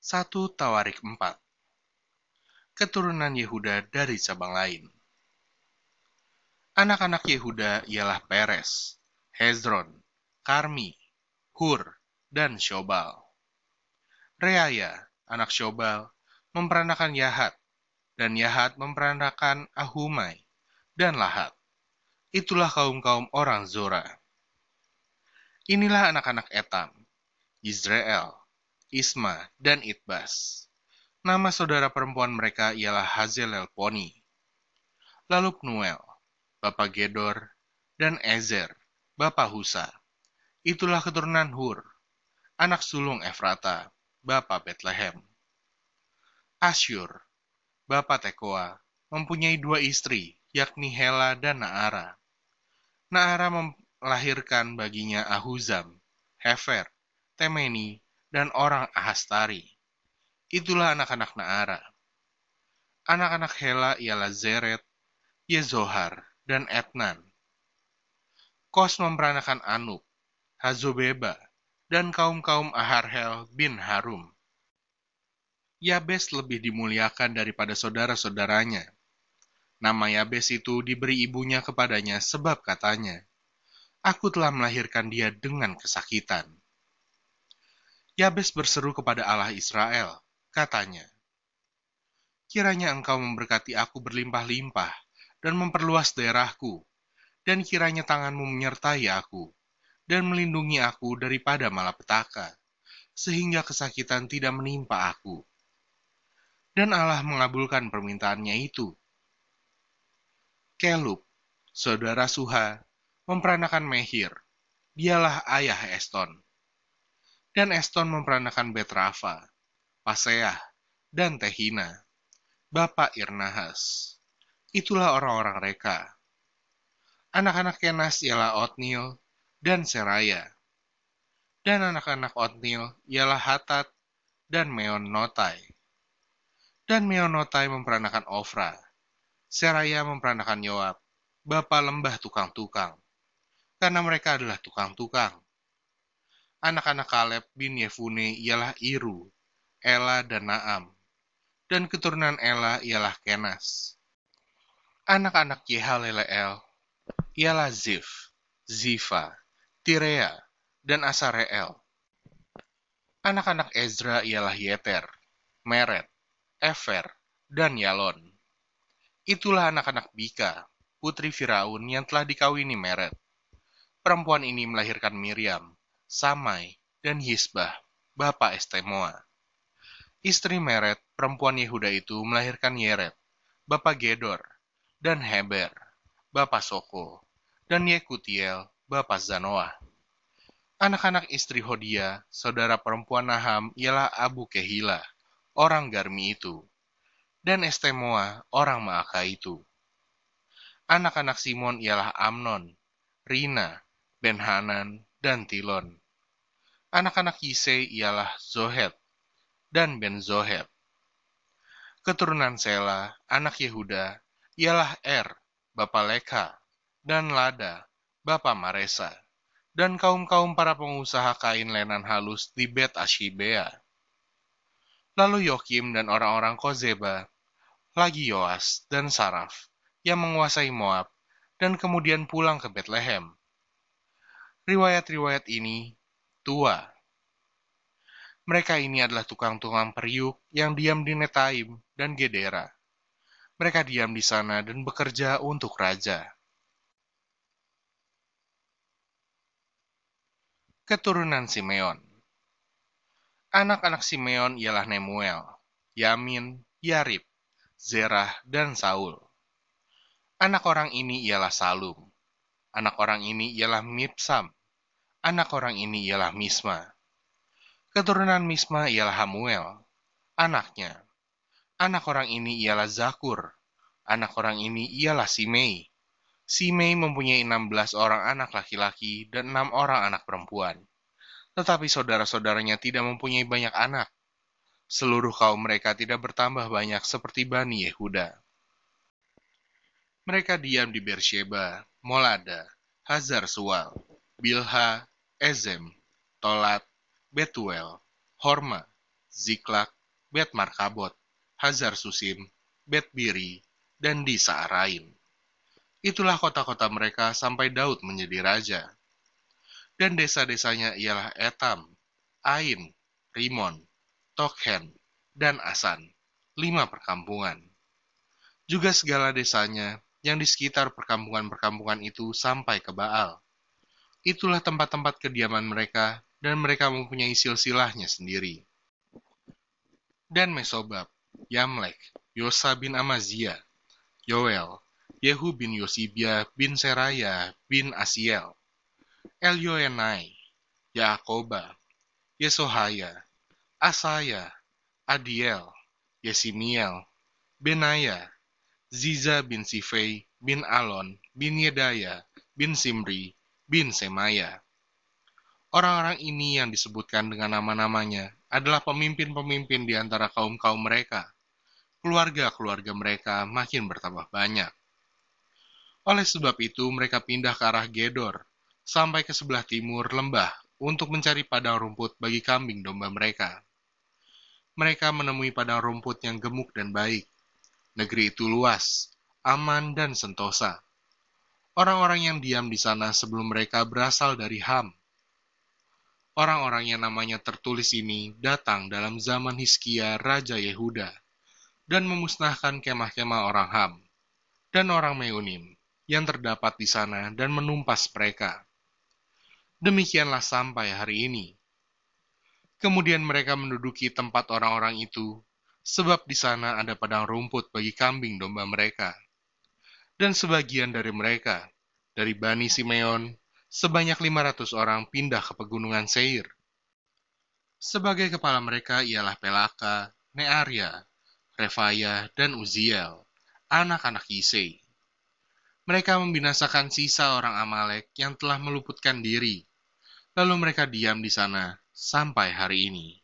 1 Tawarik 4 Keturunan Yehuda dari cabang lain Anak-anak Yehuda ialah Peres, Hezron, Karmi, Hur, dan Shobal. Reaya, anak Shobal, memperanakan Yahat, dan Yahat memperanakan Ahumai, dan Lahat. Itulah kaum-kaum orang Zora. Inilah anak-anak Etam, Israel, Isma, dan Itbas. Nama saudara perempuan mereka ialah Hazelel Poni. Lalu Pnuel, Bapak Gedor, dan Ezer, Bapak Husa. Itulah keturunan Hur, anak sulung Efrata, Bapak Bethlehem. Asyur, Bapak Tekoa, mempunyai dua istri, yakni Hela dan Naara. Naara melahirkan baginya Ahuzam, Hefer, Temeni, dan orang Ahastari. Itulah anak-anak Naara. Anak-anak Hela ialah Zeret, Yezohar, dan Etnan. Kos memperanakan Anub, Hazobeba, dan kaum-kaum Aharhel bin Harum. Yabes lebih dimuliakan daripada saudara-saudaranya. Nama Yabes itu diberi ibunya kepadanya sebab katanya, Aku telah melahirkan dia dengan kesakitan. Yabes berseru kepada Allah Israel, katanya, Kiranya engkau memberkati aku berlimpah-limpah dan memperluas daerahku, dan kiranya tanganmu menyertai aku, dan melindungi aku daripada malapetaka, sehingga kesakitan tidak menimpa aku. Dan Allah mengabulkan permintaannya itu. Kelub, saudara Suha, memperanakan Mehir, dialah ayah Eston dan Eston memperanakan Betrafa, Paseah, dan Tehina, bapak Irnahas. Itulah orang-orang reka. Anak-anak Kenas ialah Otnil dan Seraya. Dan anak-anak Otnil ialah Hatat dan Meonotai. Dan Meonotai memperanakan Ofra. Seraya memperanakan Yoab, bapak lembah tukang-tukang. Karena mereka adalah tukang-tukang Anak-anak Kaleb bin Yefune ialah Iru, Ela, dan Naam. Dan keturunan Ela ialah Kenas. Anak-anak Yehaleleel ialah Zif, Zifa, Tirea, dan Asareel. Anak-anak Ezra ialah Yeter, Meret, Efer, dan Yalon. Itulah anak-anak Bika, putri Firaun yang telah dikawini Meret. Perempuan ini melahirkan Miriam, Samai, dan Hisbah, bapak Estemoa. Istri Meret, perempuan Yehuda itu melahirkan Yeret, bapak Gedor, dan Heber, bapak Soko, dan Yekutiel, bapak Zanoah. Anak-anak istri Hodia, saudara perempuan Naham, ialah Abu Kehila, orang Garmi itu, dan Estemoa, orang Maaka itu. Anak-anak Simon ialah Amnon, Rina, Benhanan, dan Tilon. Anak-anak Yisei ialah Zohet dan Ben Zohet. Keturunan Sela, anak Yehuda, ialah Er, Bapa Leka, dan Lada, Bapa Maresa, dan kaum-kaum para pengusaha kain lenan halus di Bet Ashibea. Lalu Yokim dan orang-orang Kozeba, lagi Yoas dan Saraf, yang menguasai Moab, dan kemudian pulang ke Bethlehem. Riwayat-riwayat ini tua. Mereka ini adalah tukang-tukang periuk yang diam di Netaim dan Gedera. Mereka diam di sana dan bekerja untuk raja. Keturunan Simeon Anak-anak Simeon ialah Nemuel, Yamin, Yarib, Zerah, dan Saul. Anak orang ini ialah Salum. Anak orang ini ialah Mipsam, Anak orang ini ialah Misma. Keturunan Misma ialah Hamuel, anaknya. Anak orang ini ialah Zakur. Anak orang ini ialah Simei. Simei mempunyai 16 orang anak laki-laki dan enam orang anak perempuan. Tetapi saudara-saudaranya tidak mempunyai banyak anak. Seluruh kaum mereka tidak bertambah banyak seperti Bani Yehuda. Mereka diam di Beersheba, Molada, Hazar Sual, Bilha, Ezem, Tolat, Betuel, Horma, Ziklak, Bet Markabot, Hazar Susim, Bet Biri, dan di Saaraim. Itulah kota-kota mereka sampai Daud menjadi raja. Dan desa-desanya ialah Etam, Ain, Rimon, Tokhen, dan Asan, lima perkampungan. Juga segala desanya yang di sekitar perkampungan-perkampungan itu sampai ke Baal. Itulah tempat-tempat kediaman mereka, dan mereka mempunyai silsilahnya sendiri. Dan Mesobab, Yamlek, Yosa bin Amazia, Yoel, Yehu bin Yosibia bin Seraya bin Asiel, Elyoenai, Yaakoba, Yesohaya, Asaya, Adiel, Yesimiel, Benaya, Ziza bin Sifei bin Alon bin Yedaya bin Simri bin Semaya. Orang-orang ini yang disebutkan dengan nama-namanya adalah pemimpin-pemimpin di antara kaum-kaum mereka. Keluarga-keluarga mereka makin bertambah banyak. Oleh sebab itu, mereka pindah ke arah Gedor, sampai ke sebelah timur lembah untuk mencari padang rumput bagi kambing domba mereka. Mereka menemui padang rumput yang gemuk dan baik. Negeri itu luas, aman, dan sentosa. Orang-orang yang diam di sana sebelum mereka berasal dari Ham. Orang-orang yang namanya tertulis ini datang dalam zaman Hiskia Raja Yehuda dan memusnahkan kemah-kemah orang Ham dan orang Meunim yang terdapat di sana dan menumpas mereka. Demikianlah sampai hari ini. Kemudian mereka menduduki tempat orang-orang itu, sebab di sana ada padang rumput bagi kambing domba mereka. Dan sebagian dari mereka, dari Bani Simeon, sebanyak 500 orang pindah ke pegunungan Seir. Sebagai kepala mereka ialah Pelaka, Nearia, Refaya, dan Uziel, anak-anak Yisei. Mereka membinasakan sisa orang Amalek yang telah meluputkan diri. Lalu mereka diam di sana sampai hari ini.